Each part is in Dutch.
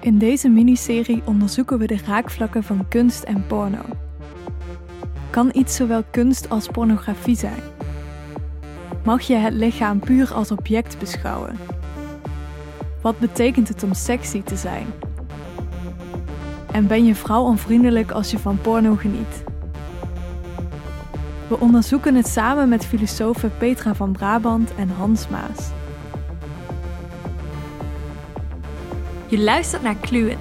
In deze miniserie onderzoeken we de raakvlakken van kunst en porno. Kan iets zowel kunst als pornografie zijn? Mag je het lichaam puur als object beschouwen? Wat betekent het om sexy te zijn? En ben je vrouw onvriendelijk als je van porno geniet? We onderzoeken het samen met filosofen Petra van Brabant en Hans Maas. Je luistert naar Kluwen.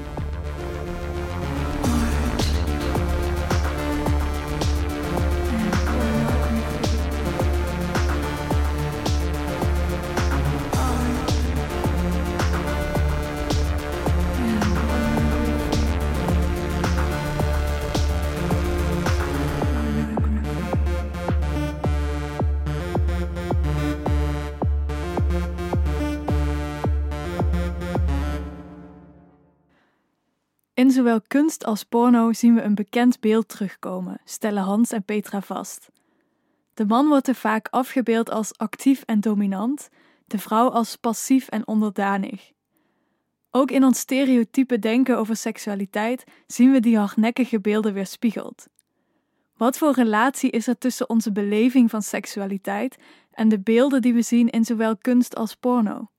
In zowel kunst als porno zien we een bekend beeld terugkomen, stellen Hans en Petra vast. De man wordt er vaak afgebeeld als actief en dominant, de vrouw als passief en onderdanig. Ook in ons stereotype denken over seksualiteit zien we die hardnekkige beelden weerspiegeld. Wat voor relatie is er tussen onze beleving van seksualiteit en de beelden die we zien in zowel kunst als porno?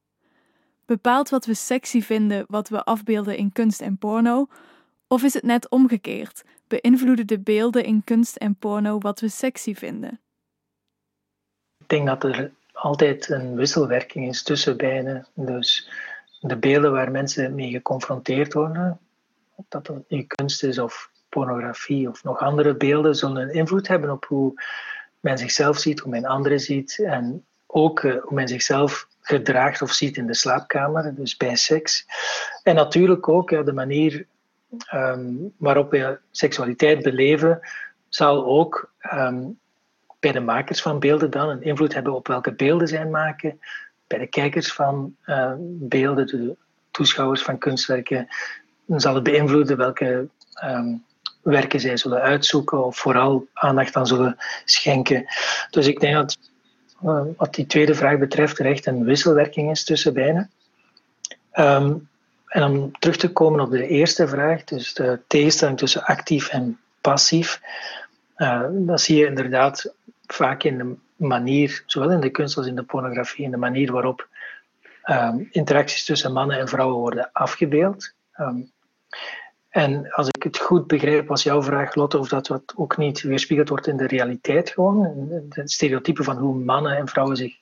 Bepaalt wat we sexy vinden wat we afbeelden in kunst en porno? Of is het net omgekeerd? Beïnvloeden de beelden in kunst en porno wat we sexy vinden? Ik denk dat er altijd een wisselwerking is tussen beiden. Dus de beelden waar mensen mee geconfronteerd worden, of dat nu kunst is of pornografie of nog andere beelden, zullen een invloed hebben op hoe men zichzelf ziet, hoe men anderen ziet en ook hoe men zichzelf gedraagt of ziet in de slaapkamer, dus bij seks. En natuurlijk ook de manier um, waarop we seksualiteit beleven, zal ook um, bij de makers van beelden dan een invloed hebben op welke beelden zij maken, bij de kijkers van uh, beelden, de toeschouwers van kunstwerken, zal het beïnvloeden welke werken zij zullen uitzoeken of vooral aandacht aan zullen schenken. Dus ik denk dat wat die tweede vraag betreft er echt een wisselwerking is tussen beiden. Um, en om terug te komen op de eerste vraag, dus de tegenstelling tussen actief en passief, uh, dat zie je inderdaad vaak in de manier, zowel in de kunst als in de pornografie, in de manier waarop um, interacties tussen mannen en vrouwen worden afgebeeld. En als ik het goed begrijp, was jouw vraag, Lotte, of dat wat ook niet weerspiegeld wordt in de realiteit gewoon. Het stereotype van hoe mannen en vrouwen zich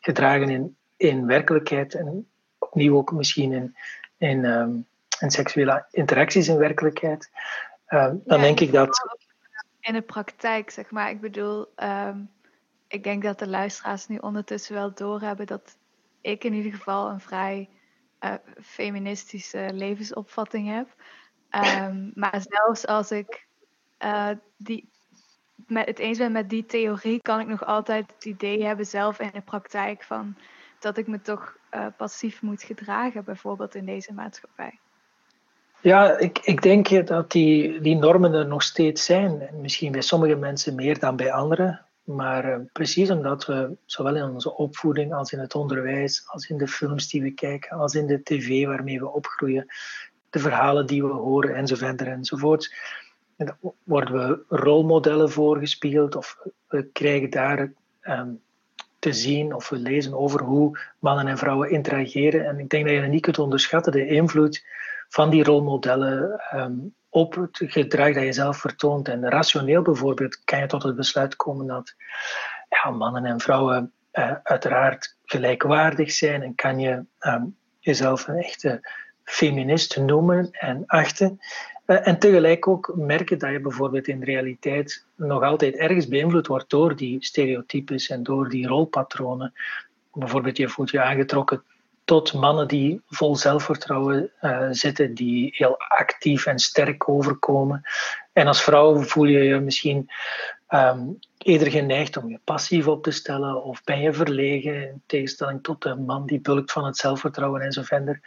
gedragen in, in werkelijkheid en opnieuw ook misschien in, in, um, in seksuele interacties in werkelijkheid. Uh, dan denk ik dat. In de praktijk, zeg maar. Ik bedoel, um, ik denk dat de luisteraars nu ondertussen wel doorhebben dat ik in ieder geval een vrij uh, feministische levensopvatting heb. Um, maar zelfs als ik uh, die, met het eens ben met die theorie, kan ik nog altijd het idee hebben zelf in de praktijk van dat ik me toch uh, passief moet gedragen, bijvoorbeeld in deze maatschappij. Ja, ik, ik denk dat die, die normen er nog steeds zijn. Misschien bij sommige mensen meer dan bij anderen. Maar uh, precies omdat we zowel in onze opvoeding als in het onderwijs, als in de films die we kijken, als in de tv waarmee we opgroeien, de verhalen die we horen enzovoort enzovoort. En dan worden we rolmodellen voorgespiegeld of we krijgen daar um, te zien of we lezen over hoe mannen en vrouwen interageren. En ik denk dat je niet kunt onderschatten de invloed van die rolmodellen um, op het gedrag dat je zelf vertoont. En rationeel bijvoorbeeld kan je tot het besluit komen dat ja, mannen en vrouwen uh, uiteraard gelijkwaardig zijn en kan je um, jezelf een echte feminist noemen en achten. Uh, en tegelijk ook merken dat je bijvoorbeeld in de realiteit nog altijd ergens beïnvloed wordt door die stereotypes en door die rolpatronen. Bijvoorbeeld, je voelt je aangetrokken tot mannen die vol zelfvertrouwen uh, zitten, die heel actief en sterk overkomen. En als vrouw voel je je misschien um, eerder geneigd om je passief op te stellen, of ben je verlegen in tegenstelling tot de man die bulkt van het zelfvertrouwen en zo verder.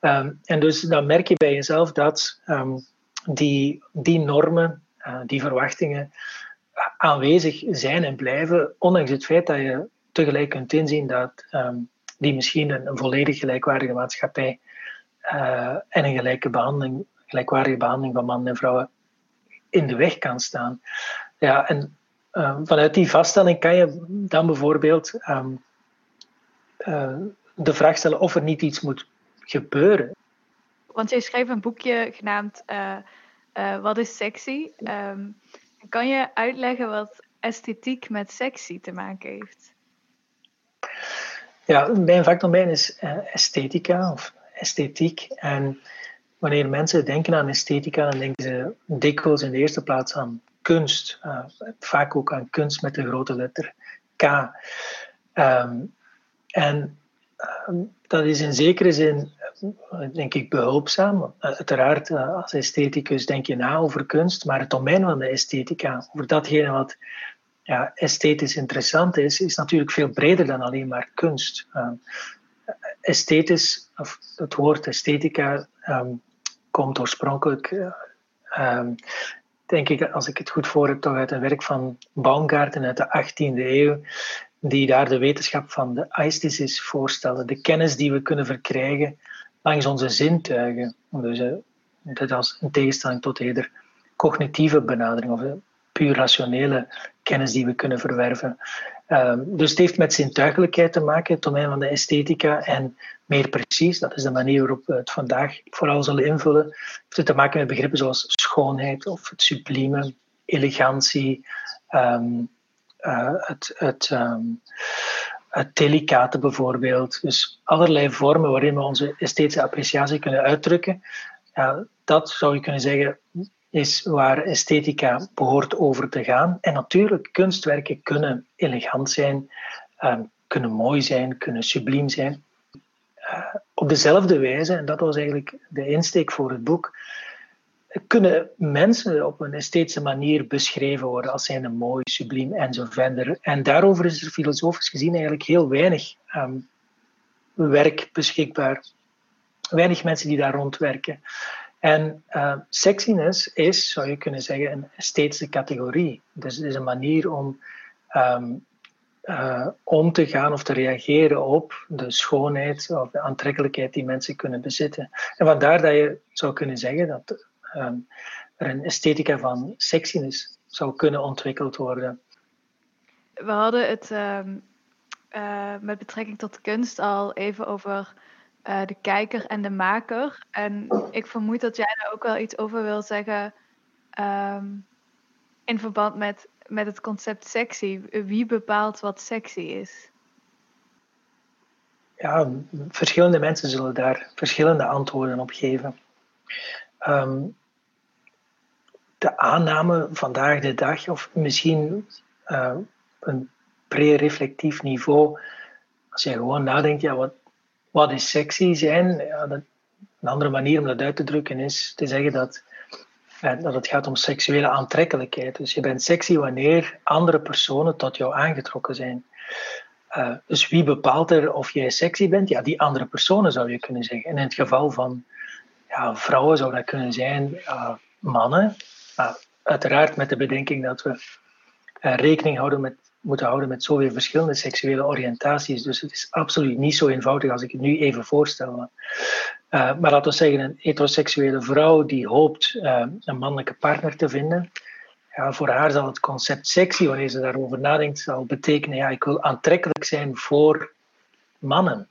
Um, en dus dan merk je bij jezelf dat um, die, die normen, uh, die verwachtingen aanwezig zijn en blijven, ondanks het feit dat je tegelijk kunt inzien dat um, die misschien een, volledig gelijkwaardige maatschappij en een gelijke behandeling, gelijkwaardige behandeling van mannen en vrouwen in de weg kan staan. Ja, en vanuit die vaststelling kan je dan bijvoorbeeld ehm, de vraag stellen of er niet iets moet gebeuren. Want jij schreef een boekje genaamd Wat is sexy? Ehm, kan je uitleggen wat esthetiek met sexy te maken heeft? Ja, mijn vakdomein is uh, esthetica of esthetiek. En wanneer mensen denken aan esthetica, dan denken ze dikwijls in de eerste plaats aan kunst. Vaak ook aan kunst met de grote letter K. Um, en um, dat is in zekere zin, denk ik, behulpzaam. Uiteraard, uh, als estheticus denk je na over kunst, maar het domein van de esthetica, over datgene wat ja, esthetisch interessant is, is natuurlijk veel breder dan alleen maar kunst. Um, esthetisch, of het woord esthetica, um, komt oorspronkelijk, um, denk ik, als ik het goed voor heb, toch uit een werk van Baumgarten uit de 18e eeuw, die daar de wetenschap van de aesthesis voorstellen, de kennis die we kunnen verkrijgen langs onze zintuigen. Dus uh, dat als een tegenstelling tot eerder cognitieve benadering of puur rationele kennis die we kunnen verwerven. Um, dus het heeft met zintuigelijkheid te maken, het domein van de esthetica. En meer precies, dat is de manier waarop we het vandaag vooral zullen invullen, heeft het te maken met begrippen zoals schoonheid of het sublieme, elegantie, um, uh, het, het, um, het delicate bijvoorbeeld. Dus allerlei vormen waarin we onze esthetische appreciatie kunnen uitdrukken. Dat zou je kunnen zeggen is waar esthetica behoort over te gaan. En natuurlijk, kunstwerken kunnen elegant zijn, ehm, kunnen mooi zijn, kunnen subliem zijn. Uh, op dezelfde wijze, en dat was eigenlijk de insteek voor het boek, kunnen mensen op een esthetische manier beschreven worden als zijnde mooi, subliem en zo verder. En daarover is er filosofisch gezien eigenlijk heel weinig um, werk beschikbaar. Weinig mensen die daar rondwerken. En uh, sexiness is, zou je kunnen zeggen, een esthetische categorie. Dus het is een manier om um, uh, om te gaan of te reageren op de schoonheid of de aantrekkelijkheid die mensen kunnen bezitten. En vandaar dat je zou kunnen zeggen dat um, er een esthetica van sexiness zou kunnen ontwikkeld worden. We hadden het um, uh, met betrekking tot kunst al even over uh, de kijker en de maker. En ik vermoed dat jij daar ook wel iets over wil zeggen um, in verband met, met het concept sexy. Wie bepaalt wat sexy is? Ja, verschillende mensen zullen daar verschillende antwoorden op geven. Um, de aanname vandaag de dag, of misschien uh, een pre-reflectief niveau, als je gewoon nadenkt, ja, wat, wat is sexy zijn? Een andere manier om dat uit te drukken is te zeggen dat, dat het gaat om seksuele aantrekkelijkheid. Dus je bent sexy wanneer andere personen tot jou aangetrokken zijn. Uh, dus wie bepaalt er of jij sexy bent? Ja, die andere personen zou je kunnen zeggen. En in het geval van ja, vrouwen zou dat kunnen zijn mannen. Uiteraard met de bedenking dat we eh, rekening houden met moeten houden met zoveel verschillende seksuele oriëntaties. Dus het is absoluut niet zo eenvoudig als ik het nu even voorstel. Maar laten we zeggen, een heteroseksuele vrouw die hoopt uh, een mannelijke partner te vinden. Ja, voor haar zal het concept sexy, wanneer ze daarover nadenkt, zal betekenen, ja, ik wil aantrekkelijk zijn voor mannen.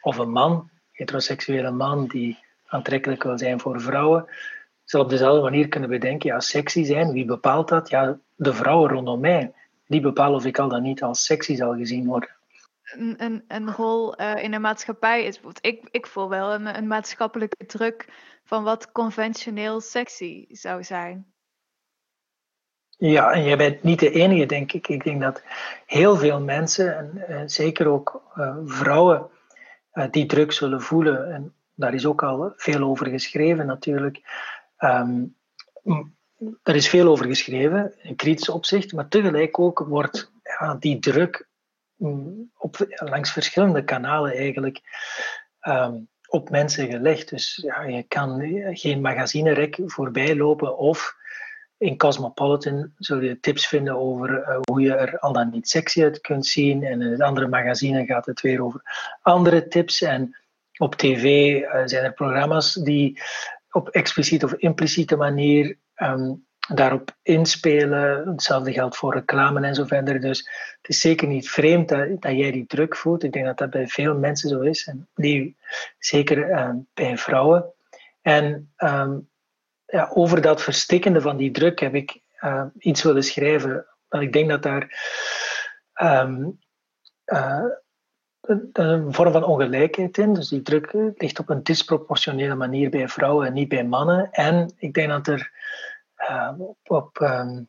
Of een man, heteroseksuele man die aantrekkelijk wil zijn voor vrouwen, zal op dezelfde manier kunnen bedenken, ja, sexy zijn, wie bepaalt dat? Ja, de vrouwen rondom mij die bepalen of ik al dan niet als sexy zal gezien worden. Een, een, een rol uh, in de maatschappij is ik, ik voel wel een, een maatschappelijke druk van wat conventioneel sexy zou zijn. Ja, en jij bent niet de enige, denk ik. Ik denk dat heel veel mensen, en, en zeker ook uh, vrouwen, uh, die druk zullen voelen. En daar is ook al veel over geschreven natuurlijk. Um, er is veel over geschreven, in kritisch opzicht, maar tegelijk ook wordt ja, die druk mm, op, langs verschillende kanalen eigenlijk um, op mensen gelegd. Dus ja, je kan geen magazinerek voorbij lopen of in Cosmopolitan zul je tips vinden over uh, hoe je er al dan niet sexy uit kunt zien. En in het andere magazine gaat het weer over andere tips. En op tv zijn er programma's die op expliciete of impliciete manier ehm, daarop inspelen. Hetzelfde geldt voor reclame en zo verder. Dus het is zeker niet vreemd dat, jij die druk voelt. Ik denk dat dat bij veel mensen zo is. En die, zeker uh, bij vrouwen. En ehm, ja, over dat verstikkende van die druk heb ik iets willen schrijven. Want ik denk dat daar um, uh, een vorm van ongelijkheid in. Dus die druk ligt op een disproportionele manier bij vrouwen en niet bij mannen. En ik denk dat er op, um,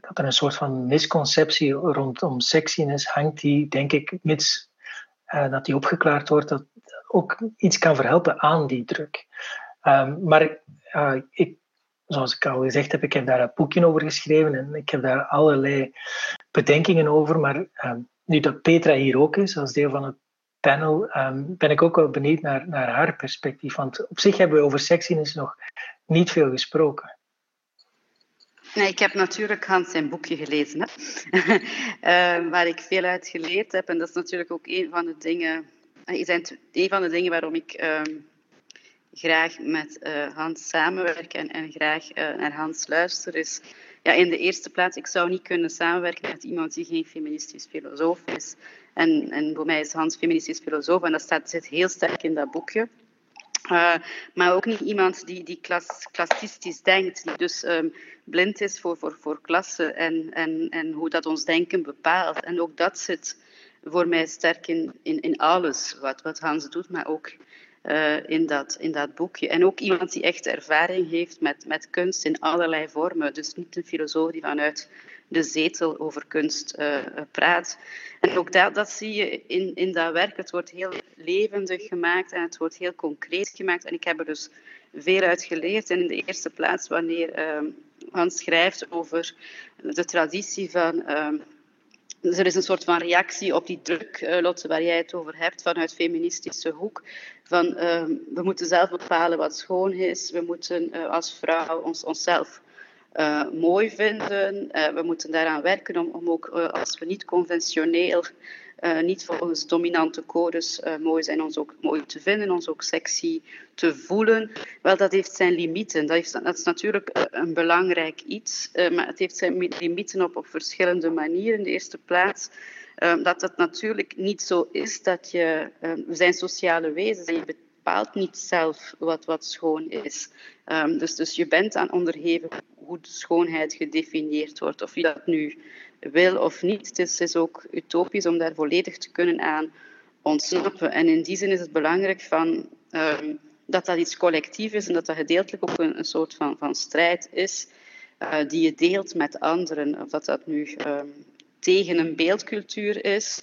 dat er een soort van misconceptie rondom sexiness hangt, die denk ik, mits dat die opgeklaard wordt, dat ook iets kan verhelpen aan die druk. Um, maar ik, zoals ik al gezegd heb, ik heb daar een boekje over geschreven en ik heb daar allerlei bedenkingen over. Maar um, nu dat Petra hier ook is, als deel van het panel, ben ik ook wel benieuwd naar, naar haar perspectief. Want op zich hebben we over sexiness nog niet veel gesproken. Nee, ik heb natuurlijk Hans zijn boekje gelezen, hè. uh, waar ik veel uit geleerd heb. En dat is natuurlijk ook een van de dingen, uh, een van de dingen waarom ik uh, graag met uh, Hans samenwerk en, en graag uh, naar Hans luister. Is ja, in de eerste plaats, ik zou niet kunnen samenwerken met iemand die geen feministisch filosoof is. En, en voor mij is Hans feministisch filosoof en dat staat, zit heel sterk in dat boekje. Uh, maar ook niet iemand die, die klas, klassistisch denkt, die dus um, blind is voor, voor, voor klassen en, en, en hoe dat ons denken bepaalt. En ook dat zit voor mij sterk in, in, in alles wat, wat Hans doet, maar ook uh, in, dat, in dat boekje. En ook iemand die echt ervaring heeft met, met kunst in allerlei vormen. Dus niet een filosoof die vanuit de zetel over kunst uh, praat. En ook dat, dat zie je in, in dat werk. Het wordt heel levendig gemaakt en het wordt heel concreet gemaakt. En ik heb er dus veel uit geleerd. En in de eerste plaats, wanneer uh, Hans schrijft over de traditie van. Dus er is een soort van reactie op die druk, uh, Lotte, waar jij het over hebt, vanuit feministische hoek. Van, uh, we moeten zelf bepalen wat schoon is. We moeten uh, als vrouw ons, onszelf uh, mooi vinden. We moeten daaraan werken om, om ook als we niet conventioneel, niet volgens dominante codes mooi zijn, ons ook mooi te vinden, ons ook sexy te voelen. Wel, dat heeft zijn limieten. Dat, heeft, dat is natuurlijk een belangrijk iets, maar het heeft zijn limieten op, op verschillende manieren. In de eerste plaats dat het natuurlijk niet zo is dat je, we zijn sociale wezens en je bepaalt niet zelf wat, wat schoon is. Dus, dus je bent aan onderhevig hoe schoonheid gedefinieerd wordt. Of je dat nu wil of niet. Het is, ook utopisch om daar volledig te kunnen aan ontsnappen. En in die zin is het belangrijk van, um, dat dat iets collectief is en dat dat gedeeltelijk ook een, soort van, van strijd is uh, die je deelt met anderen. Of dat dat nu um, tegen een beeldcultuur is,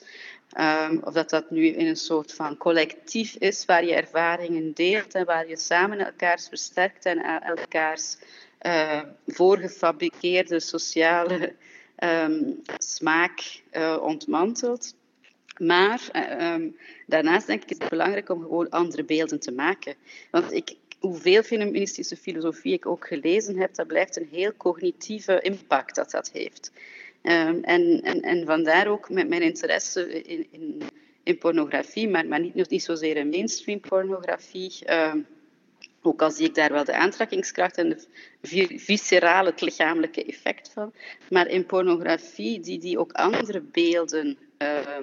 Um, of dat dat nu in een soort van collectief is waar je ervaringen deelt en waar je samen elkaars versterkt en elkaars uh, voorgefabriceerde sociale um, smaak uh. Maar um, daarnaast denk ik is het belangrijk om gewoon andere beelden te maken. Want ik, hoeveel feministische filosofie ik ook gelezen heb, dat blijft een heel cognitieve impact dat dat heeft. Um, en, en, en vandaar ook met mijn interesse in, in, in pornografie, maar, maar niet, niet zozeer in mainstream pornografie. Ook al zie ik daar wel de aantrekkingskracht en de viscerale, het lichamelijke effect van. Maar in pornografie, die, die ook andere beelden uh,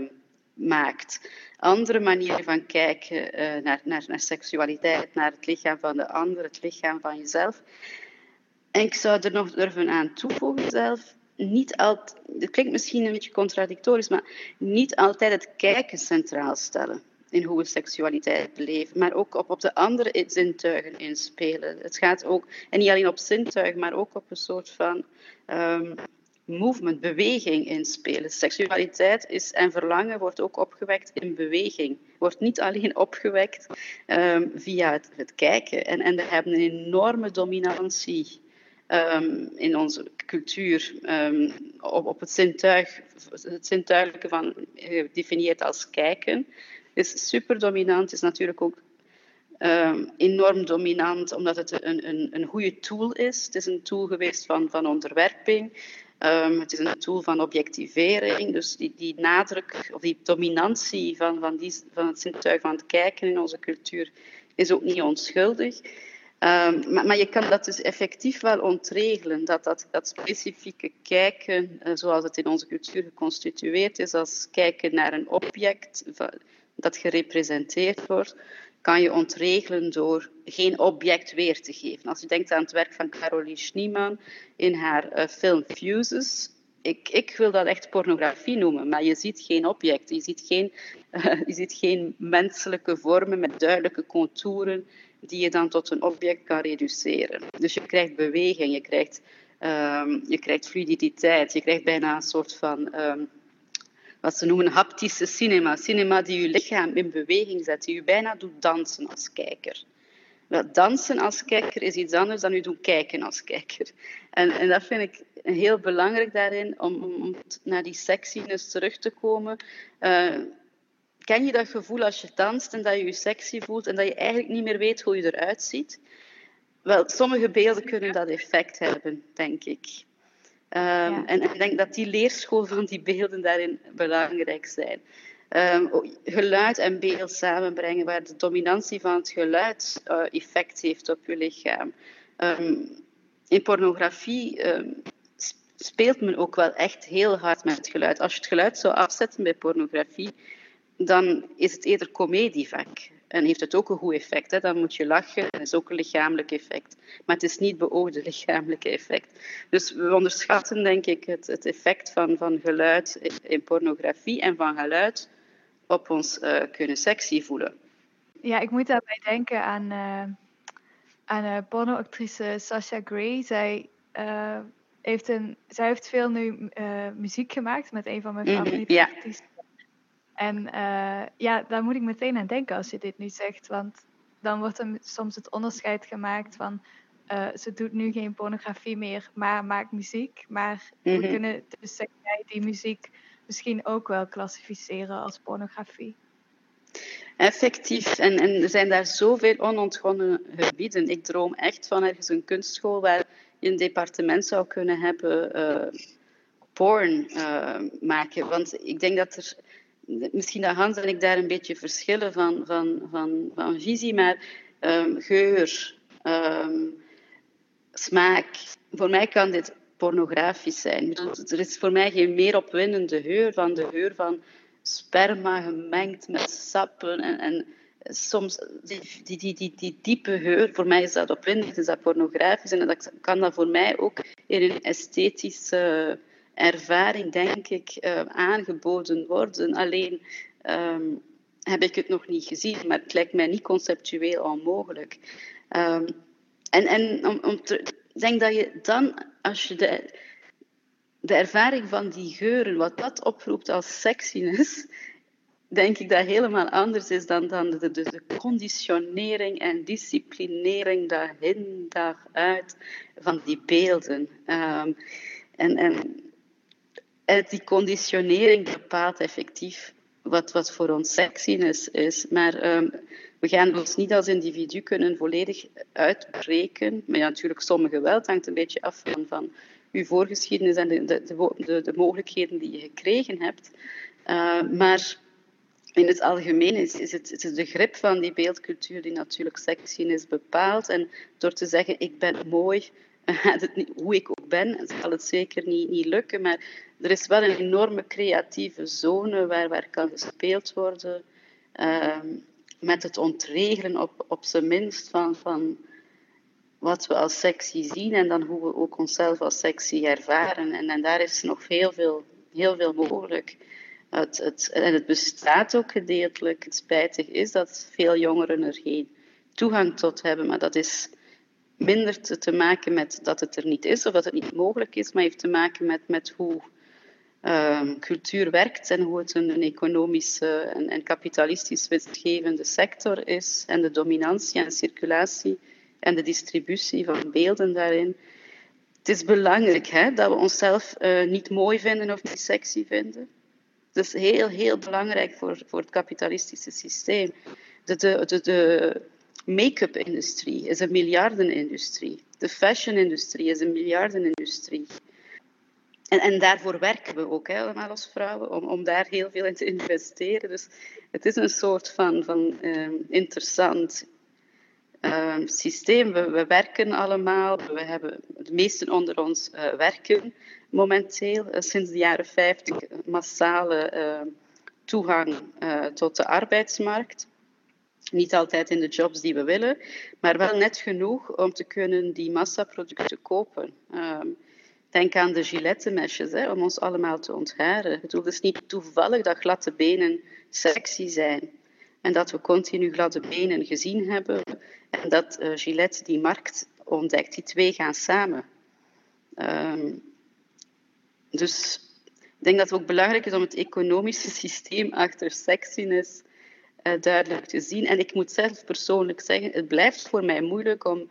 maakt. Andere manieren van kijken uh, naar, naar, naar seksualiteit, naar het lichaam van de ander, het lichaam van jezelf. En ik zou er nog durven aan toevoegen zelf. Niet altijd, het klinkt misschien een beetje contradictorisch, maar niet altijd het kijken centraal stellen in hoe we seksualiteit beleven, maar ook op, op de andere zintuigen inspelen. Het gaat ook, en niet alleen op zintuigen, maar ook op een soort van um, movement, beweging inspelen. Seksualiteit is, en verlangen wordt ook opgewekt in beweging. Wordt niet alleen opgewekt um, via het, het, kijken. En, en we hebben een enorme dominantie um, in onze cultuur op, op het zintuig, het zintuigelijke van, gedefinieerd als kijken is super dominant, is natuurlijk ook um, enorm dominant, omdat het een, een, een goede tool is. Het is een tool geweest van, van onderwerping. Ehm, het is een tool van objectivering, dus die, die nadruk of die dominantie van, van, die, van het zintuig van het kijken in onze cultuur is ook niet onschuldig. Um, maar, maar, je kan dat dus effectief wel ontregelen, dat, dat, dat specifieke kijken, uh, zoals het in onze cultuur geconstitueerd is, als kijken naar een object dat gerepresenteerd wordt, kan je ontregelen door geen object weer te geven. Als je denkt aan het werk van Caroline Schneeman in haar uh, film Fuses, ik, ik, wil dat echt pornografie noemen, maar je ziet geen object, je ziet geen, je ziet geen menselijke vormen met duidelijke contouren die je dan tot een object kan reduceren. Dus je krijgt beweging, je krijgt, um, je krijgt fluiditeit, je krijgt bijna een soort van um, wat ze noemen haptische cinema. Cinema die je lichaam in beweging zet, die je bijna doet dansen als kijker. Wel, dansen als kijker is iets anders dan u doen kijken als kijker. En, en dat vind ik heel belangrijk daarin, om, om naar die sexiness terug te komen. Uh, ken je dat gevoel als je danst en dat je je sexy voelt en dat je eigenlijk niet meer weet hoe je eruit ziet? Wel, sommige beelden kunnen dat effect hebben, denk ik. Um, en, ik denk dat die leerschool van die beelden daarin belangrijk zijn. Um, geluid en beeld samenbrengen, waar de dominantie van het geluid uh, effect heeft op je lichaam. Um, in pornografie speelt men ook wel echt heel hard met het geluid. Als je het geluid zou afzetten bij pornografie, dan is het eerder comedievak. En heeft het ook een goed effect. Hè? Dan moet je lachen. Dat is ook een lichamelijk effect. Maar het is niet beoogde lichamelijke effect. Dus we onderschatten, denk ik, het, het effect van, van geluid in pornografie en van geluid op ons uh, kunnen sexy voelen. Ja, ik moet daarbij denken aan, uh, aan uh, pornoactrice Sasha Grey. Zij, heeft een, zij heeft veel nu muziek gemaakt met een van mijn mhm, favoriete mm -hmm, artiesten. En uh, ja, daar moet ik meteen aan denken als je dit nu zegt. Want dan wordt er soms het onderscheid gemaakt van... Uh, ze doet nu geen pornografie meer, maar maakt muziek. Maar we mhm. kunnen dus zeg jij die muziek misschien ook wel klassificeren als pornografie. Effectief. En, en er zijn daar zoveel onontgonnen gebieden. Ik droom echt van ergens een kunstschool waar je een departement zou kunnen hebben... Uh, porn maken. Want ik denk dat er misschien dat Hans en ik daar een beetje verschillen van, van, van, van visie, maar um, geur, um, smaak. Voor mij kan dit pornografisch zijn. Er is voor mij geen meer opwindende geur van de geur van sperma gemengd met sappen en, en soms die, die, die, die, die diepe geur, voor mij is dat opwindend, is dat pornografisch en dat kan dat voor mij ook in een esthetische ervaring, denk ik, uh, aangeboden worden. Alleen um, heb ik het nog niet gezien, maar het lijkt mij niet conceptueel onmogelijk. Um, en en om, denk dat je dan, als je de, de ervaring van die geuren, wat dat oproept als sexiness, denk ik dat helemaal anders is dan, dan de, de, de conditionering en disciplinering dag in, dag uit van die beelden. En, en en die conditionering bepaalt effectief wat, wat voor ons sexiness is. Maar um, we gaan ons niet als individu kunnen volledig uitbreken. Maar ja, natuurlijk sommige wel. Het hangt een beetje af van, uw voorgeschiedenis en de, de, de, de mogelijkheden die je gekregen hebt. Uh, maar in het algemeen is, is, het, de grip van die beeldcultuur die natuurlijk sexiness bepaalt. En door te zeggen, ik ben mooi, het niet, hoe ik ook ben, zal het zeker niet, niet lukken. Maar er is wel een enorme creatieve zone waar, waar kan gespeeld worden. Uh, met het ontregelen op, op zijn minst van, van wat we als sexy zien en dan hoe we ook onszelf als sexy ervaren. En, en daar is nog heel veel, heel veel mogelijk. Het, het, en het bestaat ook gedeeltelijk. Het spijtig is dat veel jongeren er geen toegang tot hebben, maar dat is minder te, te, maken met dat het er niet is of dat het niet mogelijk is, maar heeft te maken met, met hoe um, cultuur werkt en hoe het een, economische en, en, kapitalistisch winstgevende sector is en de dominantie en circulatie en de distributie van beelden daarin. Het is belangrijk hè, dat we onszelf uh, niet mooi vinden of niet sexy vinden. Dat is heel, heel belangrijk voor, voor het kapitalistische systeem. De, de, de, de make-up-industrie is een miljardenindustrie. De fashion-industrie is een miljardenindustrie. En, en daarvoor werken we ook hè, allemaal als vrouwen, om, om daar heel veel in te investeren. Dus het is een soort van, van uh, interessant uh, systeem. We, we, werken allemaal, we hebben de meesten onder ons uh, werken momenteel, uh, sinds de jaren 50, massale toegang tot de arbeidsmarkt. Niet altijd in de jobs die we willen, maar wel net genoeg om te kunnen die massaproducten kopen. Ehm, denk aan de gilettenmesjes, hè, om ons allemaal te ontharen. Het is niet toevallig dat gladde benen sexy zijn. En dat we continu gladde benen gezien hebben. En dat uh, die markt ontdekt. Die twee gaan samen. Um, dus ik denk dat het ook belangrijk is om het economische systeem achter sexiness uh, duidelijk te zien. En ik moet zelf persoonlijk zeggen, het blijft voor mij moeilijk om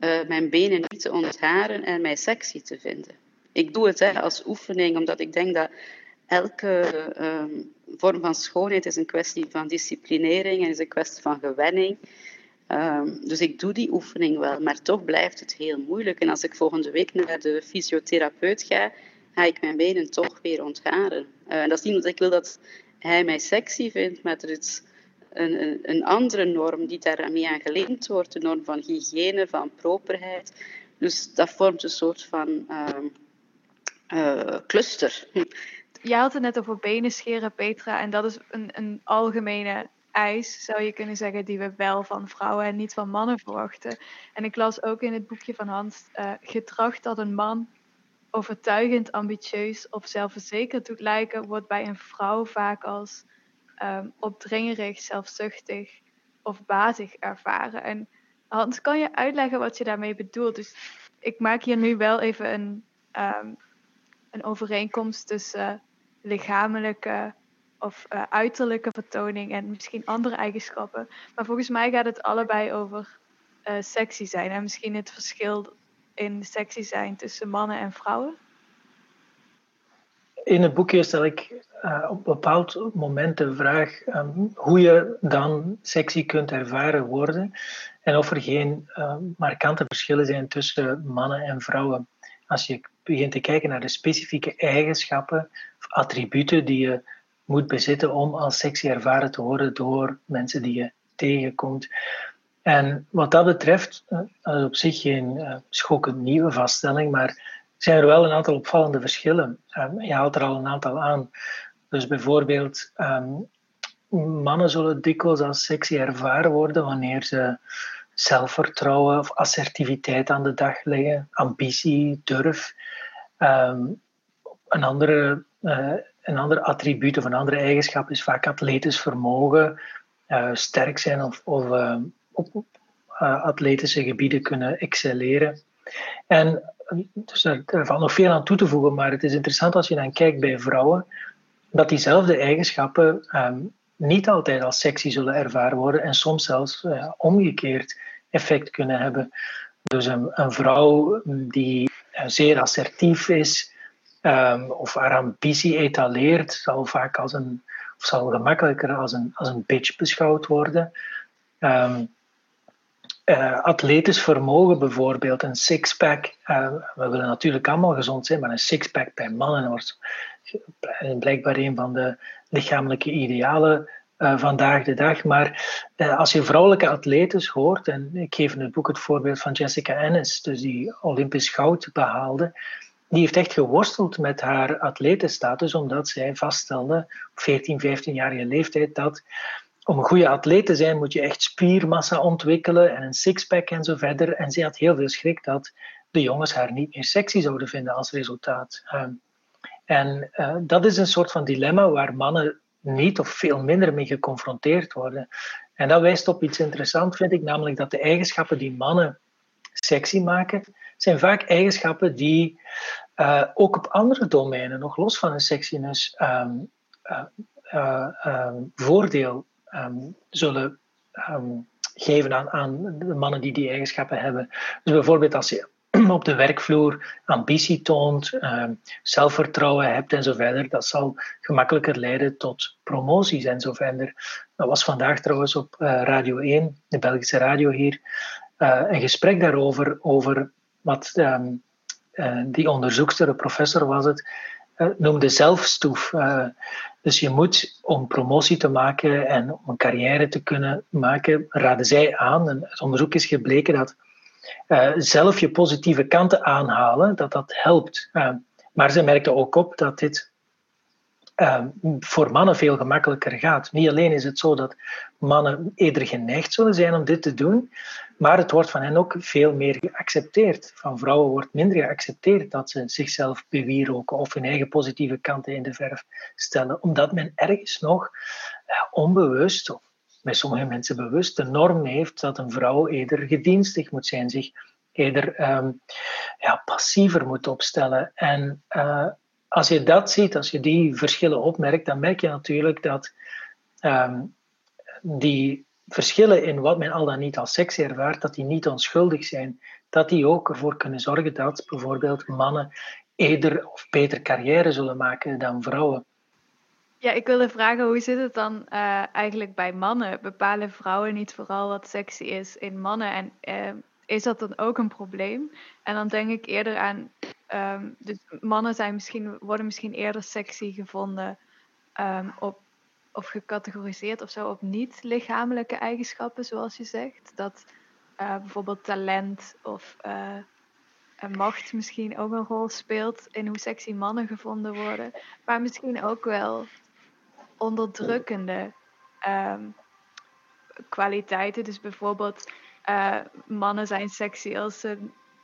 uh, mijn benen niet te ontharen en mij sexy te vinden. Ik doe het hè, als oefening, omdat ik denk dat elke um, vorm van schoonheid is een kwestie van disciplinering en is een kwestie van gewenning. Um, dus ik doe die oefening wel, maar toch blijft het heel moeilijk. En als ik volgende week naar de fysiotherapeut ga, ga ik mijn benen toch weer ontharen. Uh, en dat is niet omdat ik wil dat hij mij sexy vindt, maar er is een, een, andere norm die daarmee aan gelinkt wordt, de norm van hygiëne, van properheid. Dus dat vormt een soort van uh, uh, cluster. Je had het net over benen scheren, Petra, en dat is een, een algemene eis, zou je kunnen zeggen, die we wel van vrouwen en niet van mannen verwachten. En ik las ook in het boekje van Hans, uh, gedrag dat een man overtuigend, ambitieus of zelfverzekerd doet lijken, wordt bij een vrouw vaak als um, opdringerig, zelfzuchtig of bazig ervaren. En Hans, kan je uitleggen wat je daarmee bedoelt? Dus ik maak hier nu wel even een, um, een overeenkomst tussen lichamelijke of uh, uiterlijke vertoning en misschien andere eigenschappen. Maar volgens mij gaat het allebei over uh, sexy zijn en misschien het verschil in sexy zijn tussen mannen en vrouwen. In het boekje stel ik uh, op bepaald moment de vraag um, hoe je dan sexy kunt ervaren worden en of er geen uh, markante verschillen zijn tussen mannen en vrouwen. Als je begint te kijken naar de specifieke eigenschappen of attributen die je moet bezitten om als sexy ervaren te worden door mensen die je tegenkomt. En wat dat betreft, uh, dat is op zich geen uh, schokkend nieuwe vaststelling, maar zijn er wel een aantal opvallende verschillen. Um, je haalt er al een aantal aan. Dus bijvoorbeeld, um, mannen zullen dikwijls als sexy ervaren worden wanneer ze zelfvertrouwen of assertiviteit aan de dag leggen, ambitie, durf. Um, een, andere, uh, een ander attribuut of een andere eigenschap is vaak atletisch vermogen, uh, sterk zijn of, of op atletische gebieden kunnen excelleren. En dus er, valt nog veel aan toe te voegen, maar het is interessant als je dan kijkt bij vrouwen, dat diezelfde eigenschappen um, niet altijd als sexy zullen ervaren worden en soms zelfs uh, omgekeerd effect kunnen hebben. Dus een, vrouw die uh, zeer assertief is um, of haar ambitie etaleert, zal vaak als een, of zal gemakkelijker als een, als een bitch beschouwd worden. Um, uh, atletisch vermogen bijvoorbeeld, een sixpack. Uh, we willen natuurlijk allemaal gezond zijn, maar een sixpack bij mannen wordt blijkbaar een van de lichamelijke idealen vandaag de dag. Maar als je vrouwelijke atletes hoort, en ik geef in het boek het voorbeeld van Jessica Ennis, dus die Olympisch goud behaalde, die heeft echt geworsteld met haar atletenstatus, omdat zij vaststelde op 14, 15-jarige leeftijd dat om een goede atleet te zijn moet je echt spiermassa ontwikkelen en een sixpack en zo verder. En ze had heel veel schrik dat de jongens haar niet meer sexy zouden vinden als resultaat. Ehm, en uh, dat is een soort van dilemma waar mannen niet of veel minder mee geconfronteerd worden. En dat wijst op iets interessants, vind ik, namelijk dat de eigenschappen die mannen sexy maken, zijn vaak eigenschappen die uh, ook op andere domeinen, nog los van hun sexiness, um, uh, voordeel um, zullen um, geven aan, aan de mannen die die eigenschappen hebben. Dus bijvoorbeeld als je op de werkvloer ambitie toont, um, zelfvertrouwen hebt en zo verder, dat zal gemakkelijker leiden tot promoties en zo verder. Dat was vandaag trouwens op uh, Radio 1, de Belgische radio hier, uh, een gesprek daarover, over wat um, die onderzoekster, de professor was het, noemde zelfstoef. Dus je moet, om promotie te maken en om een carrière te kunnen maken, raden zij aan, en het onderzoek is gebleken dat zelf je positieve kanten aanhalen, dat dat helpt. maar ze merkte ook op dat dit Ehm, voor mannen veel gemakkelijker gaat. Niet alleen is het zo dat mannen eerder geneigd zullen zijn om dit te doen, maar het wordt van hen ook veel meer geaccepteerd. Van vrouwen wordt minder geaccepteerd dat ze zichzelf bewieroken of hun eigen positieve kanten in de verf stellen, omdat men ergens nog onbewust, of bij sommige mensen bewust, de norm heeft dat een vrouw eerder gedienstig moet zijn, zich eerder um, ja, passiever moet opstellen. En uh, als je dat ziet, als je die verschillen opmerkt, dan merk je natuurlijk dat ehm, die verschillen in wat men al dan niet als seks ervaart, dat die niet onschuldig zijn. Dat die ook ervoor kunnen zorgen dat bijvoorbeeld mannen eerder of beter carrière zullen maken dan vrouwen. Ja, ik wilde vragen, hoe zit het dan uh, eigenlijk bij mannen? Bepalen vrouwen niet vooral wat sexy is in mannen? En uh, is dat dan ook een probleem? En dan denk ik eerder aan Um, dus mannen zijn misschien, worden misschien eerder sexy gevonden um, op, of gecategoriseerd of zo op niet-lichamelijke eigenschappen, zoals je zegt. Dat uh, bijvoorbeeld talent of uh, macht misschien ook een rol speelt in hoe sexy mannen gevonden worden. Maar misschien ook wel onderdrukkende um, kwaliteiten. Dus bijvoorbeeld uh, mannen zijn sexy als ze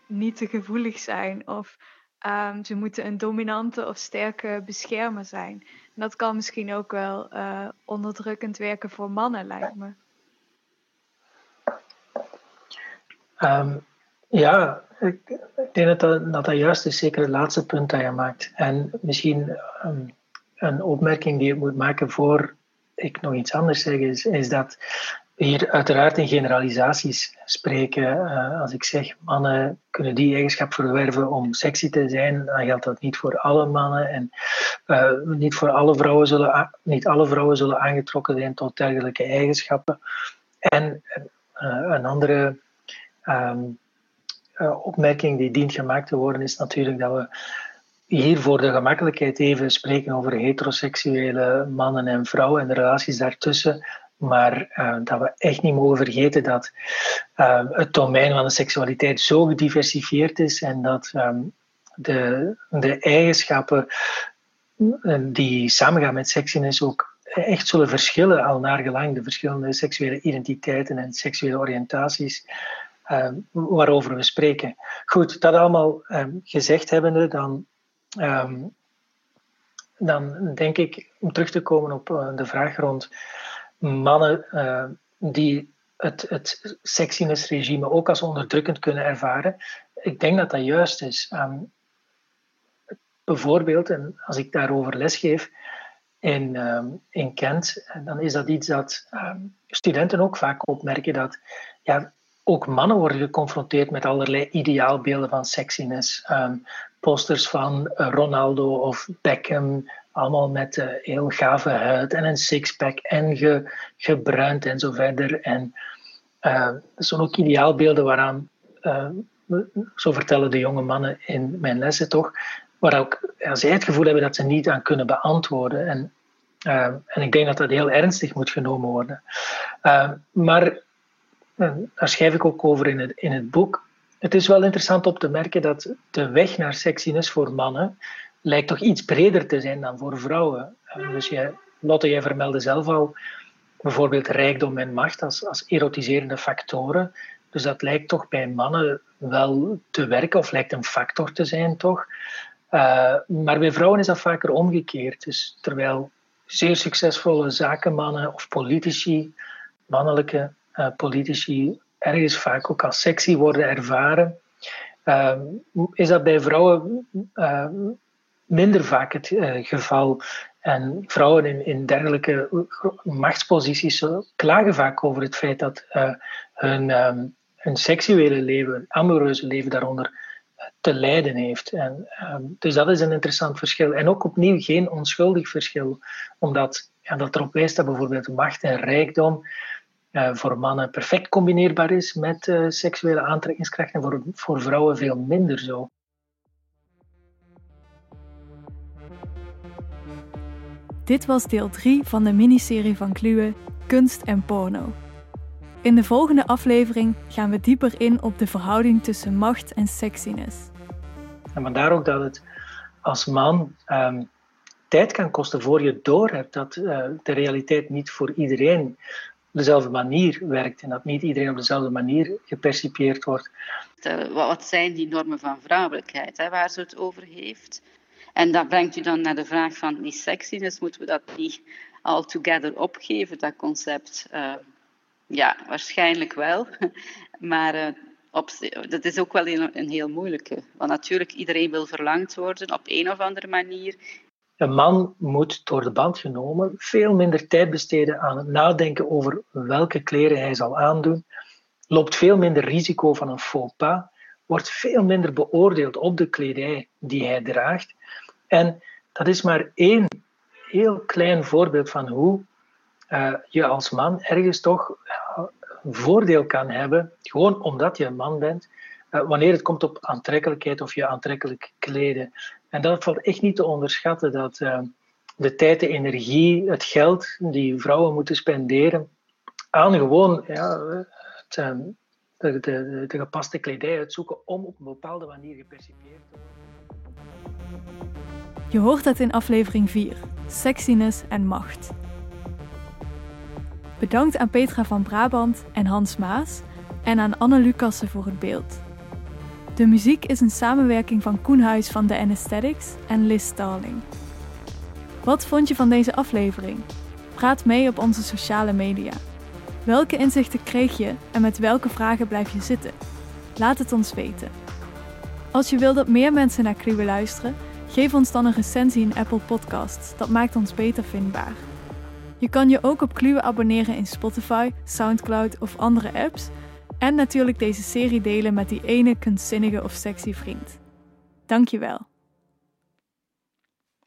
niet te gevoelig zijn. Of um, ze moeten een dominante of sterke beschermer zijn. En dat kan misschien ook wel uh, onderdrukkend werken voor mannen, lijkt me. Um, ja, ik, denk dat dat, juist is, zeker het laatste punt dat je maakt. En misschien um, een opmerking die ik moet maken voor ik nog iets anders zeg, is, is dat hier uiteraard in generalisaties spreken. Uh, als ik zeg mannen kunnen die eigenschap verwerven om sexy te zijn, dan geldt dat niet voor alle mannen. En uh, niet, voor alle vrouwen zullen, niet alle vrouwen zullen aangetrokken zijn tot dergelijke eigenschappen. En uh, een andere um, opmerking die dient gemaakt te worden is natuurlijk dat we hier voor de gemakkelijkheid even spreken over heteroseksuele mannen en vrouwen en de relaties daartussen. Maar uh, dat we echt niet mogen vergeten dat uh, het domein van de seksualiteit zo gediversifieerd is en dat um, de, de eigenschappen eh, die samengaan met sexiness ook echt zullen verschillen al naar gelang de verschillende seksuele identiteiten en seksuele oriëntaties uh, waarover we spreken. Goed, dat allemaal um, gezegd hebbende, dan, dan denk ik, om terug te komen op de vraag rond mannen uh, die het, het sexiness-regime ook als onderdrukkend kunnen ervaren. Ik denk dat dat juist is. Bijvoorbeeld, en als ik daarover lesgeef in, um, in Kent, dan is dat iets dat um, studenten ook vaak opmerken dat ja, ook mannen worden geconfronteerd met allerlei ideaalbeelden van sexiness. posters van Ronaldo of Beckham, allemaal met uh, heel gave huid en een sixpack en ge, gebruind en zo verder. En uh, zijn ook ideaalbeelden waaraan, uh, zo vertellen de jonge mannen in mijn lessen toch, waar ook ja, zij het gevoel hebben dat ze niet aan kunnen beantwoorden. En, en ik denk dat dat heel ernstig moet genomen worden. maar daar schrijf ik ook over in het, in het boek. Het is wel interessant om te merken dat de weg naar sexiness voor mannen lijkt toch iets breder te zijn dan voor vrouwen. Eh, dus Lotte, jij vermeldde zelf al bijvoorbeeld rijkdom en macht als, als erotiserende factoren. Dus dat lijkt toch bij mannen wel te werken, of lijkt een factor te zijn, toch? Uh, maar bij vrouwen is dat vaker omgekeerd. Dus terwijl zeer succesvolle zakenmannen of politici, mannelijke uh, politici, ergens vaak ook als sexy worden ervaren, uh, is dat bij vrouwen minder vaak het uh, geval. En vrouwen in, in dergelijke machtsposities klagen vaak over het feit dat hun, um, hun seksuele leven, hun amoureuze leven daaronder uh, te lijden heeft. En, um, dus dat is een interessant verschil. En ook opnieuw geen onschuldig verschil, omdat ja, dat erop wijst dat bijvoorbeeld macht en rijkdom voor mannen perfect combineerbaar is met seksuele aantrekkingskracht en voor, voor vrouwen veel minder zo. Dit was deel 3 van de miniserie van Kluwe Kunst en Porno. In de volgende aflevering gaan we dieper in op de verhouding tussen macht en sexiness. En vandaar ook dat het als man ehm, tijd kan kosten voor je doorhebt dat uh, de realiteit niet voor iedereen op dezelfde manier werkt en dat niet iedereen op dezelfde manier gepercipieerd wordt. Wat zijn die normen van vrouwelijkheid, hè, waar ze het over heeft? En dat brengt u dan naar de vraag van die sexiness, moeten we dat niet altogether opgeven, dat concept? Uh, ja, waarschijnlijk wel. Maar op, dat is ook wel een, een heel moeilijke. Want natuurlijk, iedereen wil verlangd worden op een of andere manier. Een man moet door de band genomen veel minder tijd besteden aan het nadenken over welke kleren hij zal aandoen, loopt veel minder risico van een faux pas, wordt veel minder beoordeeld op de kledij die hij draagt. En dat is maar één heel klein voorbeeld van hoe uh, je als man ergens toch een voordeel kan hebben, gewoon omdat je een man bent, uh, wanneer het komt op aantrekkelijkheid of je aantrekkelijk kleden. En dat valt echt niet te onderschatten, dat de tijd, de energie, het geld die vrouwen moeten spenderen aan gewoon ja, de, de, gepaste kledij uitzoeken om op een bepaalde manier gepercipieerd te worden. Je hoort het in aflevering 4, Sexiness en Macht. Bedankt aan Petra van Brabant en Hans Maas en aan Anne Lucassen voor het beeld. De muziek is een samenwerking van Koen Huis van The Anesthetics en Liz Starling. Wat vond je van deze aflevering? Praat mee op onze sociale media. Welke inzichten kreeg je en met welke vragen blijf je zitten? Laat het ons weten. Als je wilt dat meer mensen naar Kluwe luisteren, geef ons dan een recensie in Apple Podcasts. Dat maakt ons beter vindbaar. Je kan je ook op Kluwe abonneren in Spotify, Soundcloud of andere apps. En natuurlijk deze serie delen met die ene kunstzinnige of sexy vriend. Dankjewel.